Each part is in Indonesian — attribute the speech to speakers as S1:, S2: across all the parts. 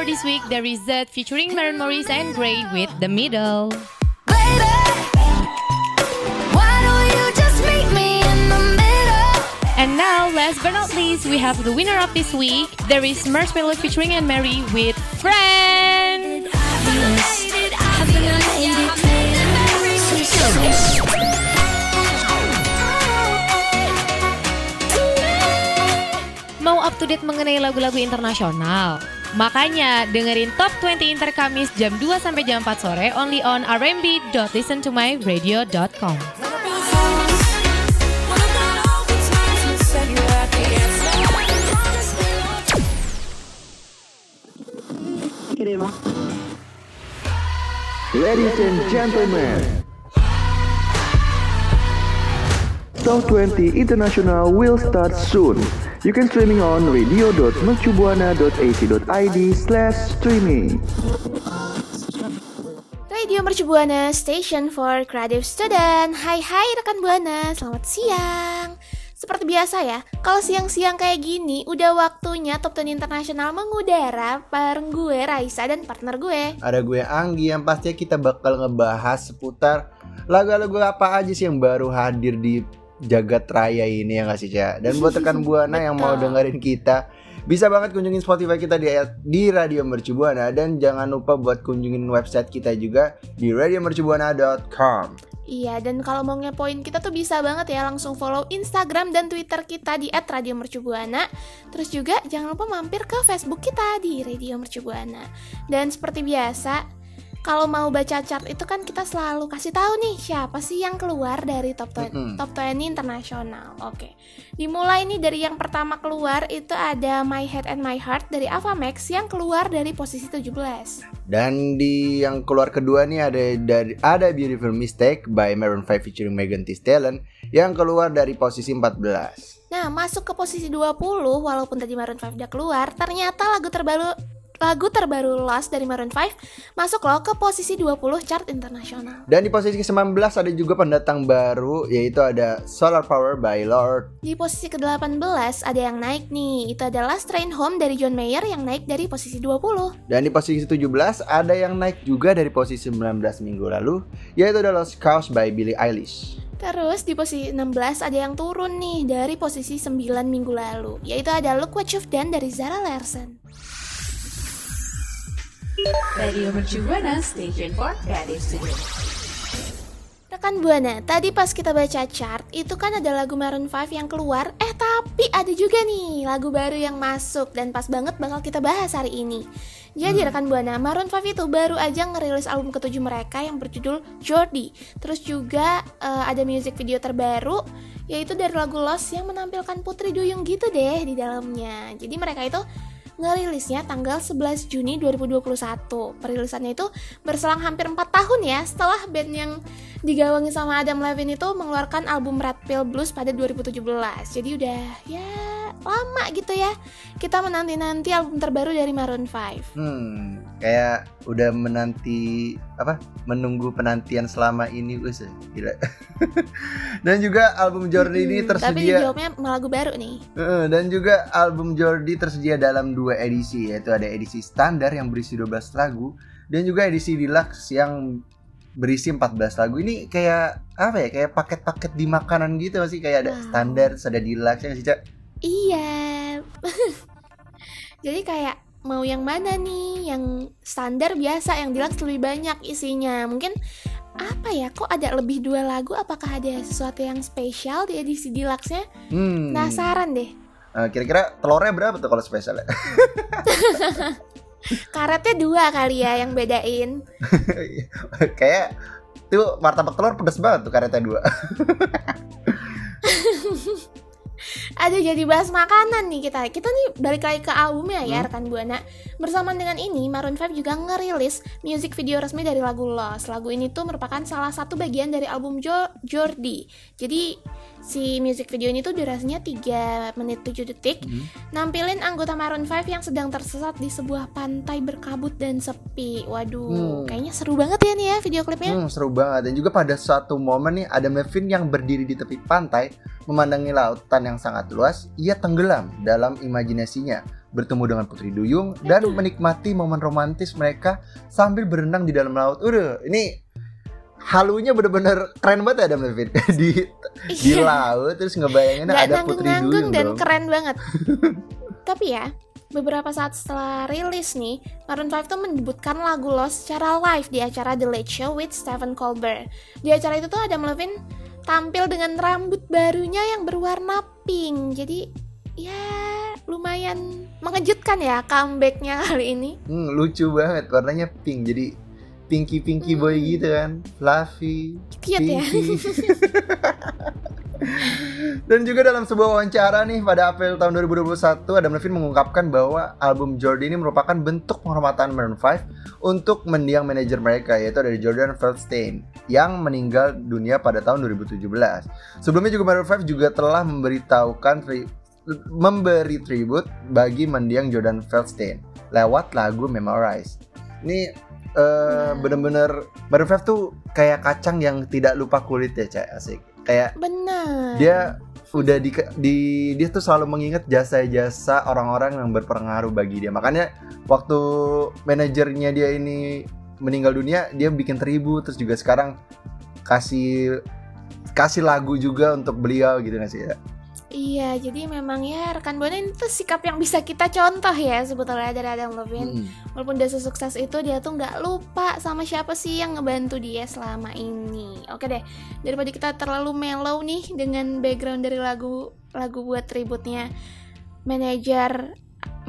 S1: for this week, there is Z featuring Maren Morris and Grey with The Middle.
S2: Baby, middle?
S1: And now, last but not least, we have the winner of this week. There is Marshmallow featuring Anne Mary with Friend. Mau up to date mengenai lagu-lagu internasional? Makanya dengerin Top 20 Inter Kamis jam 2 sampai jam 4 sore only on rmb.listentomyradio.com.
S3: Ladies and gentlemen, Top 20 International will start soon. You can streaming on radio.mercubuana.ac.id slash streaming.
S4: Radio Mercu Buana Station for Creative Student. Hai hai rekan Buana, selamat siang. Seperti biasa ya, kalau siang-siang kayak gini Udah waktunya Top 10 Internasional mengudara Bareng gue, Raisa dan partner gue.
S5: Ada gue Anggi yang pastinya kita bakal ngebahas seputar lagu-lagu apa aja sih yang baru hadir di jagat raya ini ya nggak sih? Dan buat rekan Buana yang mau dengerin kita bisa banget kunjungin Spotify kita di di Radio Mercu Buana dan jangan lupa buat kunjungin website kita juga di radiomercubuana.com.
S4: Iya, dan kalau mau ngepoin kita tuh bisa banget ya Langsung follow Instagram dan Twitter kita di @radiomercubuana Terus juga jangan lupa mampir ke Facebook kita di Radio Mercubuana Dan seperti biasa kalau mau baca chart itu kan kita selalu kasih tahu nih siapa sih yang keluar dari top 20,
S5: Mm-mm.
S4: top 20 internasional. Oke. Dimulai nih dari yang pertama keluar itu ada My Head and My Heart dari Avamax yang keluar dari posisi 17.
S5: Dan di yang keluar kedua nih ada dari ada Beautiful Mistake by Maroon 5 featuring Megan Thee Stallion yang keluar dari posisi 14.
S4: Nah, masuk ke posisi 20 walaupun tadi Maroon 5 udah keluar, ternyata lagu terbaru lagu terbaru Lost dari Maroon 5 masuk loh ke posisi 20 chart internasional.
S5: Dan di posisi ke-19 ada juga pendatang baru yaitu ada Solar Power by Lord.
S4: Di posisi ke-18 ada yang naik nih, itu ada Last Train Home dari John Mayer yang naik dari posisi 20.
S5: Dan di posisi 17 ada yang naik juga dari posisi 19 minggu lalu yaitu ada Lost Cause by Billie Eilish.
S4: Terus di posisi 16 ada yang turun nih dari posisi 9 minggu lalu, yaitu ada Look What You've Done dari Zara Larsson.
S6: Radio Mercu Buana Station for Creative Studio.
S4: Rekan Buana, tadi pas kita baca chart, itu kan ada lagu Maroon 5 yang keluar, eh tapi ada juga nih lagu baru yang masuk dan pas banget bakal kita bahas hari ini. Jadi rekan Buana, Maroon 5 itu baru aja ngerilis album ketujuh mereka yang berjudul Jordi. Terus juga eh, ada music video terbaru yaitu dari lagu Lost yang menampilkan Putri Duyung gitu deh di dalamnya. Jadi mereka itu ngerilisnya tanggal 11 Juni 2021. Perilisannya itu berselang hampir 4 tahun ya setelah band yang digawangi sama Adam Levine itu mengeluarkan album Red Pill Blues pada 2017. Jadi udah ya lama gitu ya. Kita menanti-nanti album terbaru dari Maroon 5.
S5: Hmm, kayak udah menanti apa? Menunggu penantian selama ini, wes gila. Dan juga album Jordi ini
S4: Hmm, Tapi
S5: tersedia
S4: dijawabnya lagu baru nih.
S5: Eh, dan juga album Jordi tersedia dalam dua edisi yaitu ada edisi standar yang berisi 12 lagu dan juga edisi deluxe yang berisi 14 lagu. Ini kayak apa ya? Kayak paket-paket di makanan gitu sih kayak ada
S4: Wow.
S5: standar, ada deluxe ya nggak sih, Cak?
S4: Iya. Jadi kayak mau yang mana nih? Yang standar biasa, yang deluxe lebih banyak isinya. Mungkin apa ya? Kok ada lebih dua lagu? Apakah ada sesuatu yang spesial di edisi deluxe-nya?
S5: Hmm.
S4: Penasaran deh.
S5: Eh, kira-kira telurnya berapa tuh kalau spesial ya?
S4: Karetnya dua kali ya yang bedain.
S5: kayak tuh martabak telur pedes banget tuh karetnya dua.
S4: Aduh jadi bahas makanan nih kita. Kita nih balik lagi ke albumnya ya
S5: Hmm.
S4: rekan Buana. Bersamaan dengan ini Maroon 5 juga ngerilis music video resmi dari lagu Lost. Lagu ini tuh merupakan salah satu bagian dari album jo Jordi. Jadi si music video ini tuh durasinya 3 menit 7 detik.
S5: Hmm.
S4: Nampilin anggota Maroon 5 yang sedang tersesat di sebuah pantai berkabut dan sepi. Waduh
S5: Hmm.
S4: kayaknya seru banget ya nih ya video klipnya.
S5: Hmm, seru banget. Dan juga pada suatu momen nih ada Levine yang berdiri di tepi pantai memandangi lautan yang sangat luas ia tenggelam dalam imajinasinya bertemu dengan Putri Duyung dan menikmati momen romantis mereka sambil berenang di dalam laut. Udah, ini halunya bener-bener keren banget ya Adam Levine di di
S4: Iya.
S5: laut terus ngebayanginnya
S4: Nggak
S5: ada Putri Duyung
S4: dan
S5: dong.
S4: keren banget. Tapi ya, beberapa saat setelah rilis nih, Maroon 5 tuh mendebutkan lagu Lost secara live di acara The Late Show with Stephen Colbert. Di acara itu tuh Adam Levine tampil dengan rambut barunya yang berwarna pink. Jadi ya lumayan mengejutkan ya comebacknya kali ini.
S5: Hmm, lucu banget warnanya pink jadi pinky pinky boy gitu kan fluffy
S4: Cute ya.
S5: dan juga dalam sebuah wawancara nih pada April tahun 2021 Adam Levine mengungkapkan bahwa album Jordi ini merupakan bentuk penghormatan Maroon 5 untuk mendiang manajer mereka yaitu dari Jordan Feldstein yang meninggal dunia pada tahun 2017 sebelumnya juga Maroon 5 juga telah memberitahukan tri- memberi tribut bagi mendiang Jordan Feldstein lewat lagu Memorize. Ini eh, bener-bener Maroon 5 tuh kayak kacang yang tidak lupa kulit ya cak asik kayak
S4: Bener.
S5: dia udah di, di dia tuh selalu mengingat jasa-jasa orang-orang yang berpengaruh bagi dia makanya waktu manajernya dia ini meninggal dunia dia bikin tribut terus juga sekarang kasih kasih lagu juga untuk beliau gitu nggak sih ya
S4: Iya, jadi memang ya rekan buana itu sikap yang bisa kita contoh ya sebetulnya dari Adam Levine.
S5: Mm.
S4: Walaupun dia sesukses itu dia tuh nggak lupa sama siapa sih yang ngebantu dia selama ini. Oke deh, daripada kita terlalu mellow nih dengan background dari lagu lagu buat tributnya manajer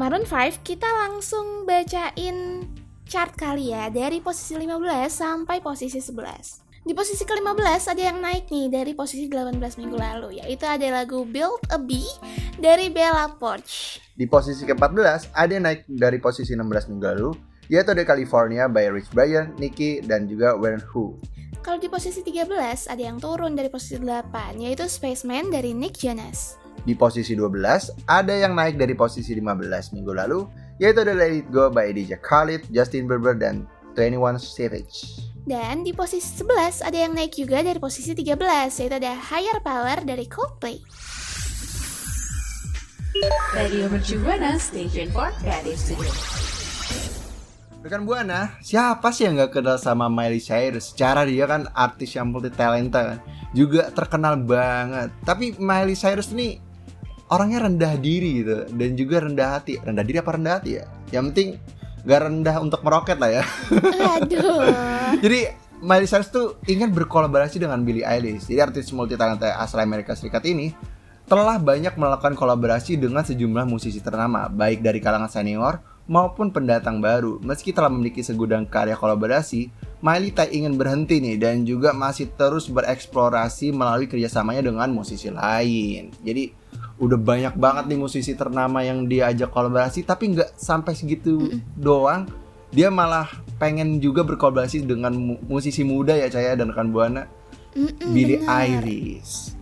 S4: Maroon 5, kita langsung bacain chart kali ya dari posisi 15 sampai posisi 11. Di posisi ke-15 ada yang naik nih dari posisi 18 minggu lalu yaitu ada lagu Build a Bee dari Bella Poarch.
S5: di posisi ke-14 ada yang naik dari posisi 16 minggu lalu yaitu ada California by Rich Brian, Nicki dan juga Warren Who
S4: Kalau di posisi 13 ada yang turun dari posisi 8 yaitu Spaceman dari Nick Jonas.
S5: Di posisi 12 ada yang naik dari posisi 15 minggu lalu yaitu ada Let It Go by DJ Khalid, Justin Bieber dan 21 Savage.
S4: Dan di posisi 11 ada yang naik juga dari posisi 13 yaitu ada Higher Power dari Coldplay.
S6: Radio Mercu Buana Station for Creative Studio.
S5: Rekan Buana, siapa sih yang gak kenal sama Miley Cyrus? Secara dia kan artis yang multi talenta kan, juga terkenal banget. Tapi Miley Cyrus ini orangnya rendah diri gitu dan juga rendah hati. Rendah diri apa rendah hati ya? Yang penting gak rendah untuk meroket lah ya.
S4: Aduh.
S5: Jadi Miley Cyrus tuh ingin berkolaborasi dengan Billie Eilish. Jadi artis multi talenta asal Amerika Serikat ini telah banyak melakukan kolaborasi dengan sejumlah musisi ternama, baik dari kalangan senior maupun pendatang baru. Meski telah memiliki segudang karya kolaborasi, Miley tak ingin berhenti nih dan juga masih terus bereksplorasi melalui kerjasamanya dengan musisi lain. Jadi udah banyak banget nih musisi ternama yang diajak kolaborasi, tapi nggak sampai segitu doang. Dia malah pengen juga berkolaborasi dengan mu- musisi muda ya Caya dan rekan Buana, Billie
S4: bener.
S5: Eilish.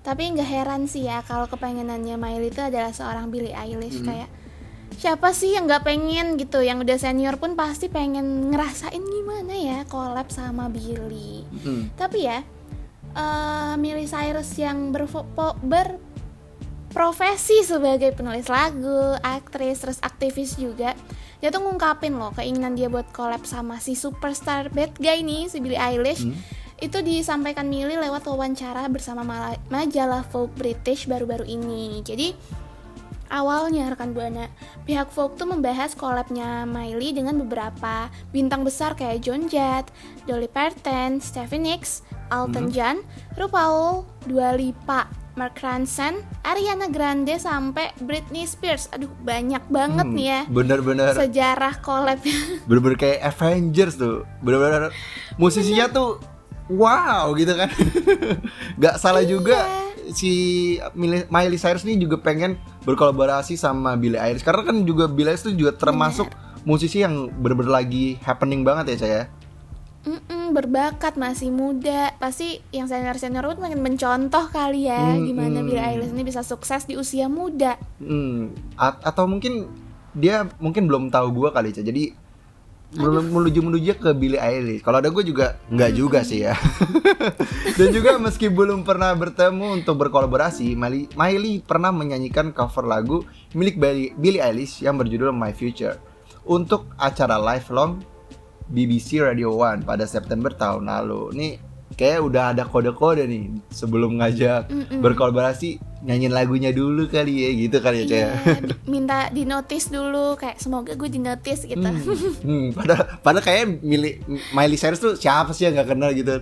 S4: Tapi nggak heran sih ya kalau kepengenannya Miley itu adalah seorang Billie Eilish
S5: Hmm.
S4: kayak siapa sih yang nggak pengen gitu yang udah senior pun pasti pengen ngerasain gimana ya collab sama Billie.
S5: Hmm.
S4: Tapi ya eh Miley Cyrus yang berfo- po- berprofesi sebagai penulis lagu, aktris, terus aktivis juga. Dia tuh ngungkapin loh keinginan dia buat collab sama si superstar bad guy nih, si Billie Eilish.
S5: Hmm.
S4: Itu disampaikan Miley lewat wawancara bersama majalah Vogue British baru-baru ini. Jadi awalnya rekan buana pihak Vogue tuh membahas collabnya Miley dengan beberapa bintang besar kayak John Jett, Dolly Parton, Stevie Nicks, Elton John, RuPaul, Dua Lipa, Mark Ronson, Ariana Grande sampai Britney Spears. Aduh banyak banget
S5: Hmm,
S4: nih ya
S5: Bener-bener
S4: sejarah collabnya.
S5: bener-bener kayak Avengers tuh. Bener-bener musisinya tuh wow gitu kan. Gak salah juga si Miley Cyrus ini juga pengen berkolaborasi sama Billie Eilish karena kan juga Billie Eilish tuh juga termasuk musisi yang bener-bener lagi happening banget ya saya.
S4: Mm-mm, berbakat masih muda pasti yang senior senior pun pengen mencontoh kali ya
S5: Mm-mm.
S4: gimana Billie Eilish ini bisa sukses di usia muda
S5: a- atau mungkin dia mungkin belum tahu gua kali Ca. Jadi menuju menuju ke Billie Eilish. Kalau ada gue juga nggak juga sih ya. Dan juga meski belum pernah bertemu untuk berkolaborasi, Miley, Miley pernah menyanyikan cover lagu milik Billie, Billie Eilish yang berjudul My Future untuk acara live long BBC Radio One pada September tahun lalu. Nih kayak udah ada kode-kode nih sebelum ngajak
S4: Mm-mm.
S5: berkolaborasi nyanyiin lagunya dulu kali ya gitu kali ya Caya.
S4: Iya, minta di notice dulu kayak semoga gue di notice gitu.
S5: Hmm, hmm, padahal, padahal kayak Miley, Miley Cyrus tuh siapa sih yang gak kenal gitu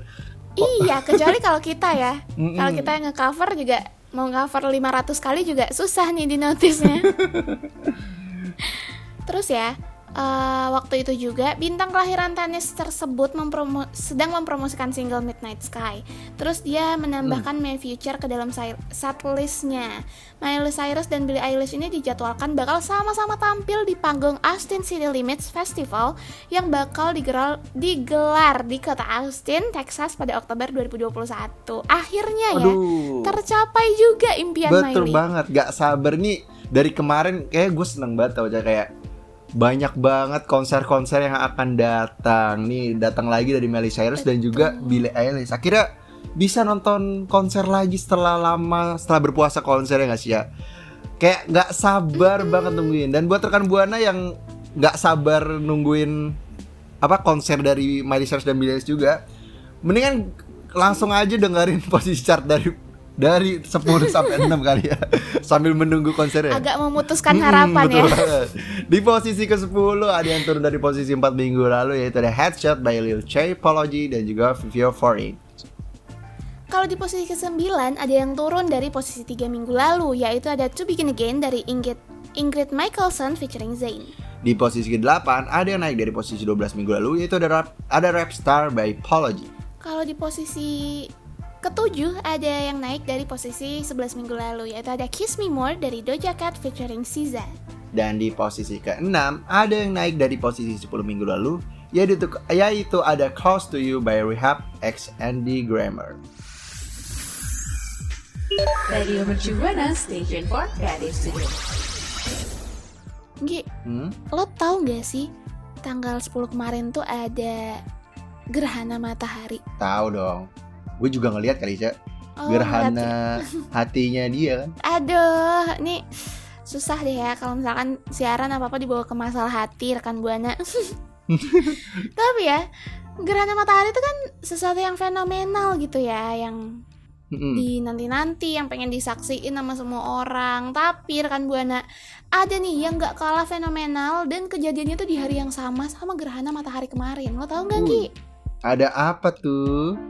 S4: iya, kecuali kalau kita ya. Kalau kita yang nge-cover juga mau cover 500 kali juga susah nih di notice-nya. Terus ya, eh, waktu itu juga bintang kelahiran tenis tersebut mempromo- sedang mempromosikan single Midnight Sky. Terus dia menambahkan My Future ke dalam setlistnya. Miley Cyrus dan Billie Eilish ini dijadwalkan bakal sama-sama tampil di panggung Austin City Limits Festival yang bakal digelar, digelar di kota Austin, Texas pada Oktober 2021. Akhirnya ya,
S5: Aduh
S4: tercapai juga impian
S5: Betul
S4: Miley.
S5: banget Gak sabar nih Dari kemarin kayak gue seneng banget tau Caya. Kayak banyak banget konser-konser yang akan datang. Nih datang lagi dari Miley Cyrus dan juga Billie Eilish. Akhirnya bisa nonton konser lagi setelah lama setelah berpuasa konser ya nggak sih ya? Kayak nggak sabar banget nungguin. Dan buat rekan buana yang nggak sabar nungguin apa konser dari Miley Cyrus dan Billie Eilish juga mendingan langsung aja dengerin posisi chart dari dari 10 sampai 6 kali ya sambil menunggu konsernya
S4: Agak memutuskan
S5: Hmm,
S4: harapan
S5: betul
S4: ya.
S5: Di posisi ke-10 ada yang turun dari posisi 4 minggu lalu yaitu ada Headshot by Lil J, Apology dan juga Vivio Foreign.
S4: Kalau di posisi ke-9 ada yang turun dari posisi 3 minggu lalu yaitu ada To Begin Again dari Ingrid Ingrid Michaelson featuring Zayn.
S5: Di posisi ke-8 ada yang naik dari posisi 12 minggu lalu yaitu ada rap, ada Rap Star by Apology.
S4: Kalau di posisi ketujuh ada yang naik dari posisi 11 minggu lalu yaitu ada Kiss Me More dari Doja Cat featuring SZA.
S5: Dan di posisi ke-6 ada yang naik dari posisi 10 minggu lalu yaitu, yaitu ada Close to You by Rehab X Andy Grammer.
S6: Radio Mercu Buana Station for Creative Studio.
S4: Gi,
S5: Hmm?
S4: lo tahu gak sih tanggal 10 kemarin tuh ada gerhana matahari.
S5: Tahu dong. Gue juga ngeliat kali, Cak.
S4: Oh,
S5: Gerhana hatinya dia kan.
S4: Aduh, ini susah deh ya kalau misalkan siaran apa-apa dibawa ke masalah hati rekan Buana. Tapi ya, gerhana matahari itu kan sesuatu yang fenomenal gitu ya, yang di nanti-nanti yang pengen disaksiin sama semua orang. Tapi rekan Buana, ada nih yang nggak kalah fenomenal dan kejadiannya tuh di hari yang sama sama gerhana matahari kemarin. Lo tau nggak
S5: Uh.
S4: Ki?
S5: Ada apa tuh?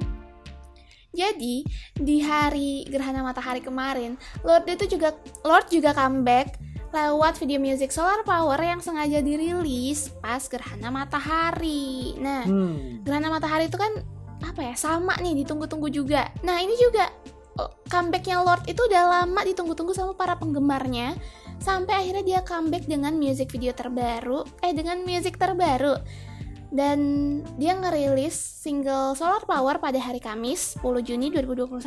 S4: Jadi di hari gerhana matahari kemarin, Lord itu juga Lord juga comeback lewat video music Solar Power yang sengaja dirilis pas gerhana matahari. Nah,
S5: Hmm.
S4: gerhana matahari itu kan apa ya sama nih ditunggu-tunggu juga. Nah ini juga comebacknya Lord itu udah lama ditunggu-tunggu sama para penggemarnya sampai akhirnya dia comeback dengan music video terbaru, eh dengan music terbaru dan dia ngerilis single Solar Power pada hari Kamis 10 Juni 2021.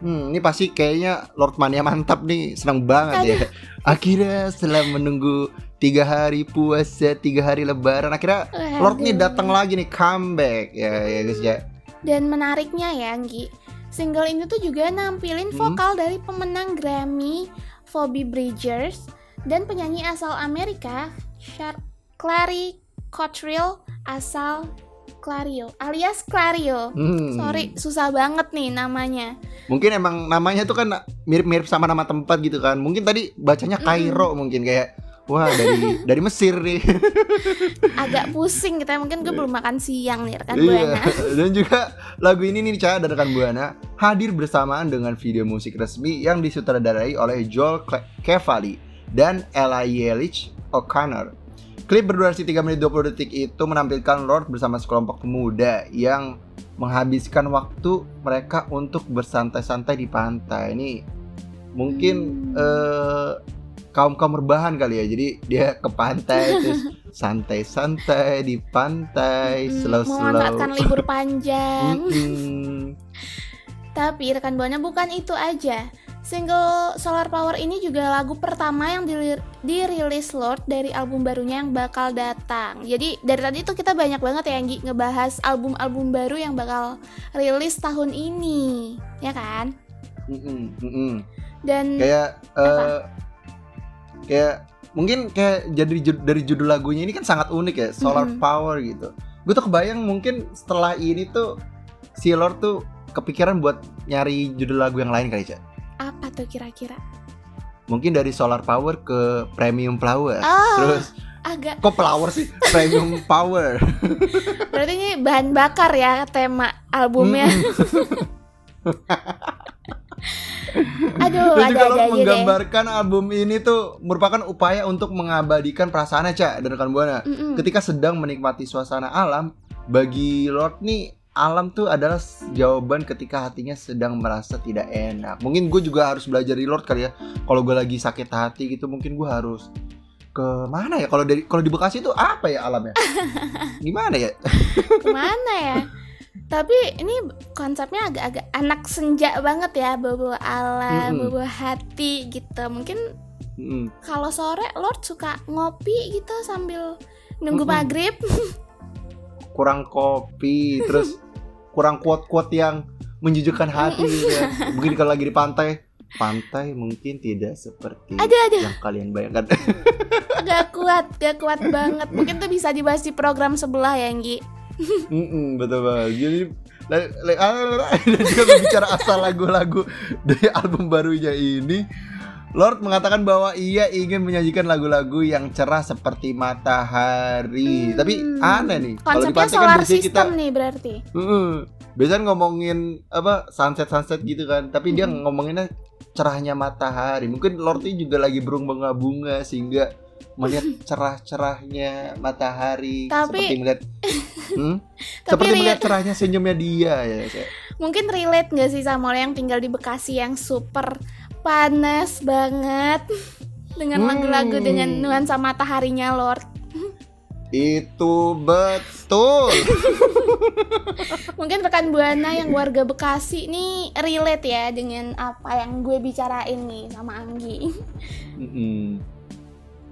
S5: Hmm, ini pasti kayaknya Lord Mania mantap nih, senang banget ya. Akhirnya setelah menunggu tiga hari puasa, tiga hari lebaran, akhirnya Lord nih
S4: Aduh.
S5: datang lagi nih comeback ya, ya guys ya.
S4: Dan menariknya ya, Anggi, single ini tuh juga nampilin
S5: Hmm.
S4: vokal dari pemenang Grammy Phoebe Bridgers dan penyanyi asal Amerika Char Clary Cottrell asal Clario alias Clario.
S5: Hmm.
S4: Sorry, susah banget nih namanya.
S5: Mungkin emang namanya tuh kan mirip-mirip sama nama tempat gitu kan. Mungkin tadi bacanya Kairo mungkin kayak wah dari dari Mesir nih.
S4: Agak pusing kita mungkin gue belum makan siang nih rekan
S5: Iya.
S4: Buana.
S5: Dan juga lagu ini nih Ca dan rekan Buana hadir bersamaan dengan video musik resmi yang disutradarai oleh Joel Cavalli dan Ella Yelich O'Connor. Klip berdurasi 3 menit 20 detik itu menampilkan Lord bersama sekelompok pemuda yang menghabiskan waktu mereka untuk bersantai-santai di pantai. Ini mungkin eh, kaum kaum rebahan kali ya. Jadi dia ke pantai terus santai-santai di pantai,
S4: Mm,
S5: slow-slow.
S4: memanfaatkan libur panjang. Tapi rekan Buana bukan itu aja. Single Solar Power ini juga lagu pertama yang dilir- dirilis Lord dari album barunya yang bakal datang. Jadi dari tadi tuh kita banyak banget ya Anggi ngebahas album-album baru yang bakal rilis tahun ini, ya kan?
S5: Mm-mm, mm-mm.
S4: Dan
S5: Kayak eh kayak mungkin kayak jadi dari judul lagunya ini kan sangat unik ya, Solar
S4: Mm-mm.
S5: Power gitu. Gue tuh kebayang mungkin setelah ini tuh si Lord tuh kepikiran buat nyari judul lagu yang lain kali, Cak.
S4: Apa tuh kira-kira?
S5: Mungkin dari Solar Power ke Premium Flower.
S4: Ah.
S5: Terus
S4: Agak
S5: kok Flower sih? Premium Power.
S4: berarti ini bahan bakar ya tema albumnya. Aduh,
S5: Dan juga
S4: ada
S5: lo
S4: aja deh.
S5: menggambarkan album ini tuh merupakan upaya untuk mengabadikan perasaannya, Cak, dan rekan Buana.
S4: Mm-mm.
S5: Ketika sedang menikmati suasana alam, bagi Lord nih alam tuh adalah jawaban ketika hatinya sedang merasa tidak enak. Mungkin gue juga harus belajar di Lord kali ya. Kalau gue lagi sakit hati gitu, mungkin gue harus ke mana ya? Kalau dari kalau di Bekasi itu apa ya alamnya? Gimana ya?
S4: Ke mana ya? Tapi ini konsepnya agak-agak anak senja banget ya, bawa alam,
S5: Mm-mm.
S4: bawa hati gitu. Mungkin
S5: Mm-mm.
S4: kalau sore Lord suka ngopi gitu sambil nunggu
S5: Mm-mm.
S4: maghrib.
S5: kurang kopi, terus kurang quote-quote yang menjujukkan hati gitu ya. Mungkin kalau lagi di pantai, pantai mungkin tidak seperti
S4: Aduh, aduh,
S5: yang kalian bayangkan.
S4: gak kuat, gak kuat banget. Mungkin tuh bisa dibahas di program sebelah ya, Nggi.
S5: Mm-mm, betul banget. Jadi ah, dan juga berbicara asal lagu-lagu dari album barunya ini. Lord mengatakan bahwa ia ingin menyajikan lagu-lagu yang cerah seperti matahari.
S4: Hmm.
S5: Tapi aneh nih.
S4: Konsepnya
S5: pantai kan
S4: solar
S5: biasanya
S4: system
S5: kita
S4: nih berarti.
S5: Heeh. Biasanya ngomongin apa sunset sunset gitu kan, tapi dia
S4: Mm-mm.
S5: ngomonginnya cerahnya matahari. Mungkin Lorty juga lagi berbunga-bunga sehingga melihat cerah-cerahnya matahari
S4: Tapi-
S5: seperti melihat Hmm?
S4: Tapi
S5: seperti melihat cerahnya senyumnya dia ya.
S4: Mungkin relate gak sih sama lo yang tinggal di Bekasi yang super panas banget dengan
S5: Hmm.
S4: lagu-lagu dengan nuansa mataharinya Lord.
S5: Itu betul.
S4: Mungkin rekan Buana yang warga Bekasi nih relate ya dengan apa yang gue bicarain nih sama Anggi.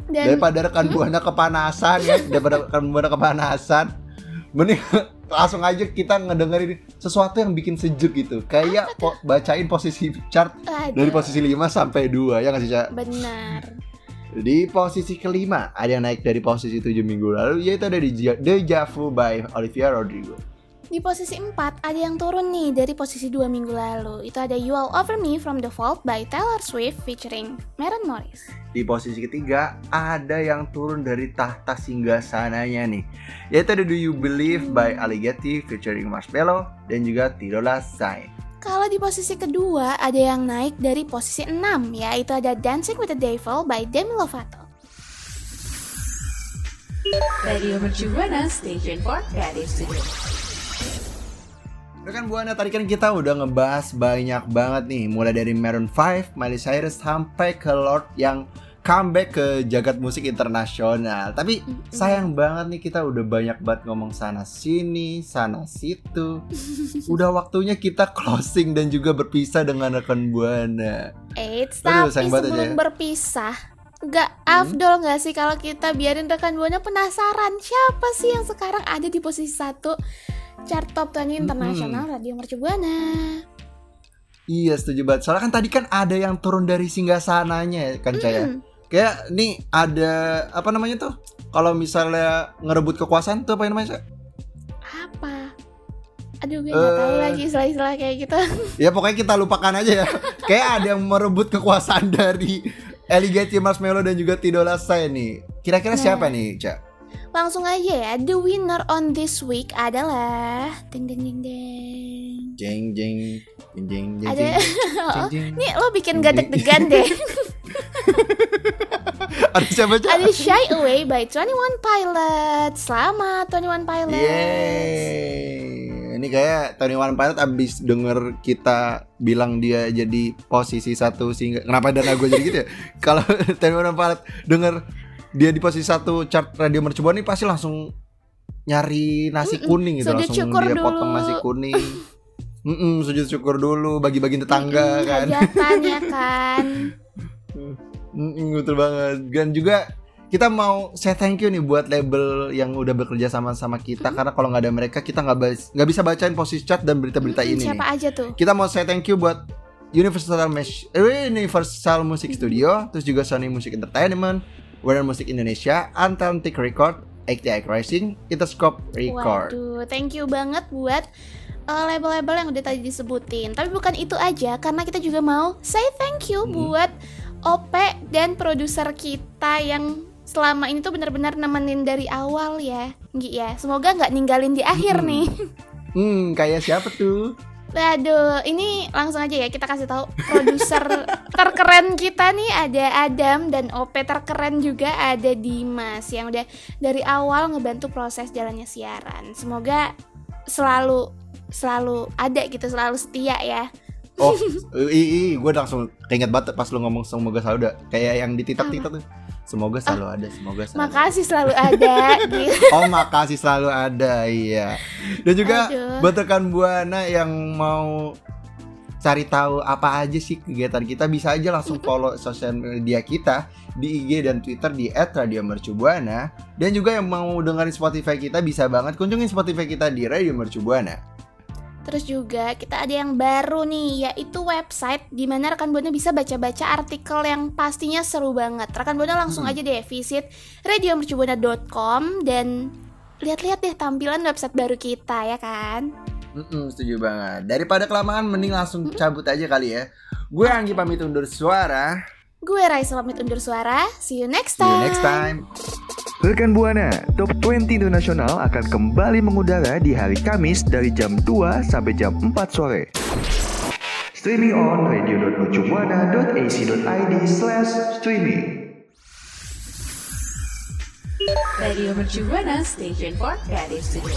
S4: Dan
S5: daripada rekan buana kepanasan ya, daripada rekan buana kepanasan, mending langsung aja kita ngedengerin sesuatu yang bikin sejuk gitu. Kayak po- bacain posisi chart
S4: aduh,
S5: dari posisi 5 sampai 2 ya nggak sih,
S4: benar.
S5: Di posisi kelima ada yang naik dari posisi 7 minggu lalu yaitu ada di Deja Vu by Olivia Rodrigo.
S4: Di posisi 4 ada yang turun nih dari posisi 2 minggu lalu. Itu ada You All Over Me from The Vault by Taylor Swift featuring Maren Morris.
S5: Di posisi ketiga ada yang turun dari tahta singgasananya nih yaitu ada Do You Believe by Alligati featuring Marshmello dan juga Tidola Sai.
S4: Kalau di posisi kedua ada yang naik dari posisi 6 yaitu ada Dancing with the Devil by Demi Lovato.
S6: Radio Mercu Buana Station for Creative Studio.
S5: Rekan Buana? Tadi kan kita udah ngebahas banyak banget nih. Mulai dari Maroon 5, Miley Cyrus sampai ke Lord yang comeback ke jagat musik internasional. Tapi sayang banget nih kita udah banyak banget ngomong sana sini, sana situ. Udah waktunya kita closing dan juga berpisah dengan rekan Buana.
S4: Eits,
S5: Aduh,
S4: tapi
S5: sayang banget aja
S4: sebelum
S5: ya.
S4: berpisah Gak afdol gak sih kalau kita biarin rekan Buana penasaran Siapa sih yang sekarang ada di posisi satu Chart Top 20 Internasional Radio Mercu Buana
S5: Iya setuju banget Soalnya kan tadi kan ada yang turun dari singgasananya kan Caya
S4: Hmm,
S5: Kayak nih ada apa namanya tuh Kalau misalnya ngerebut kekuasaan tuh apa yang namanya?
S4: Apa? Aduh gue gak tahu
S5: Eh.
S4: lagi istilah-istilah kayak gitu
S5: Ya pokoknya kita lupakan aja ya. Kayak ada yang merebut kekuasaan dari Eligeti Marshmallow dan juga Tidola Sai nih. Kira-kira
S4: Nah.
S5: siapa nih, Cak?
S4: Langsung aja ya The winner on this week adalah Ding ding ding ding
S5: Jeng jeng jeng jeng jeng
S4: Ada
S5: jeng, jeng, jeng.
S4: Nih lo bikin gak deg-degan deh
S5: Ada siapa, Cak?
S4: Ada Shy Away by 21 Pilot Selamat 21 Pilot
S5: Yeay. Ini kayak Tony One Pilot abis denger kita bilang dia jadi posisi satu sehingga kenapa dana gue jadi gitu ya? Kalau Tony One Pilot denger dia di posisi satu chart radio mercubuan ini pasti langsung nyari nasi kuning gitu
S4: Sujud
S5: langsung dia
S4: dulu.
S5: potong nasi kuning. Mm-mm, sujud syukur dulu, bagi-bagi tetangga
S4: Mm,
S5: kan.
S4: hajatan ya kan.
S5: Mm, betul banget. Dan juga kita mau say thank you nih buat label yang udah bekerja sama sama kita karena kalau nggak ada mereka kita nggak nggak bisa bacain posisi chat dan berita-berita
S4: Mm,
S5: ini
S4: Siapa
S5: nih.
S4: aja tuh?
S5: Kita mau say thank you buat Universal Mesh, eh, Universal Music Studio, terus juga Sony Music Entertainment, Warner Music Indonesia, Atlantic Record, ATX Rising, Interscope Record.
S4: Waduh, thank you banget buat uh, label-label yang udah tadi disebutin. Tapi bukan itu aja, karena kita juga mau say thank you
S5: Hmm.
S4: buat OP dan produser kita yang selama ini tuh benar-benar nemenin dari awal ya, Nggi ya. Semoga nggak ninggalin di akhir
S5: Hmm.
S4: nih.
S5: Hmm, kayak siapa tuh?
S4: Waduh, ini langsung aja ya kita kasih tahu produser terkeren kita nih ada Adam dan OP terkeren juga ada Dimas yang udah dari awal ngebantu proses jalannya siaran. Semoga selalu selalu ada gitu, selalu setia ya.
S5: Oh, i, i gue langsung keinget banget pas lu ngomong semoga selalu ada kayak yang di TikTok TikTok tuh. Semoga selalu ada, semoga selalu. ada.
S4: Makasih selalu ada gitu.
S5: Oh, makasih selalu ada, iya. Dan juga
S4: Aduh.
S5: buat rekan Buana yang mau cari tahu apa aja sih kegiatan kita bisa aja langsung follow sosial media kita di IG dan Twitter di @radiomercubuana dan juga yang mau dengerin Spotify kita bisa banget kunjungin Spotify kita di Radio Mercubuana.
S4: Terus juga kita ada yang baru nih yaitu website di mana rekan Buana bisa baca-baca artikel yang pastinya seru banget. Rekan Buana langsung
S5: Hmm.
S4: aja deh visit radiomercubuana.com dan lihat-lihat deh tampilan website baru kita ya kan.
S5: Mm-mm, setuju banget. Daripada kelamaan mending langsung cabut aja kali ya. Gue Anggi pamit undur suara.
S4: Gue Raisa pamit undur suara. See you next
S5: See you
S4: time.
S5: next time.
S3: Rekan Buana, Top 20 Internasional akan kembali mengudara di hari Kamis dari jam 2 sampai jam 4 sore. Streaming on radio.mercubuana.ac.id slash streaming.
S6: Radio Mercu Buana Station for Creative Studio.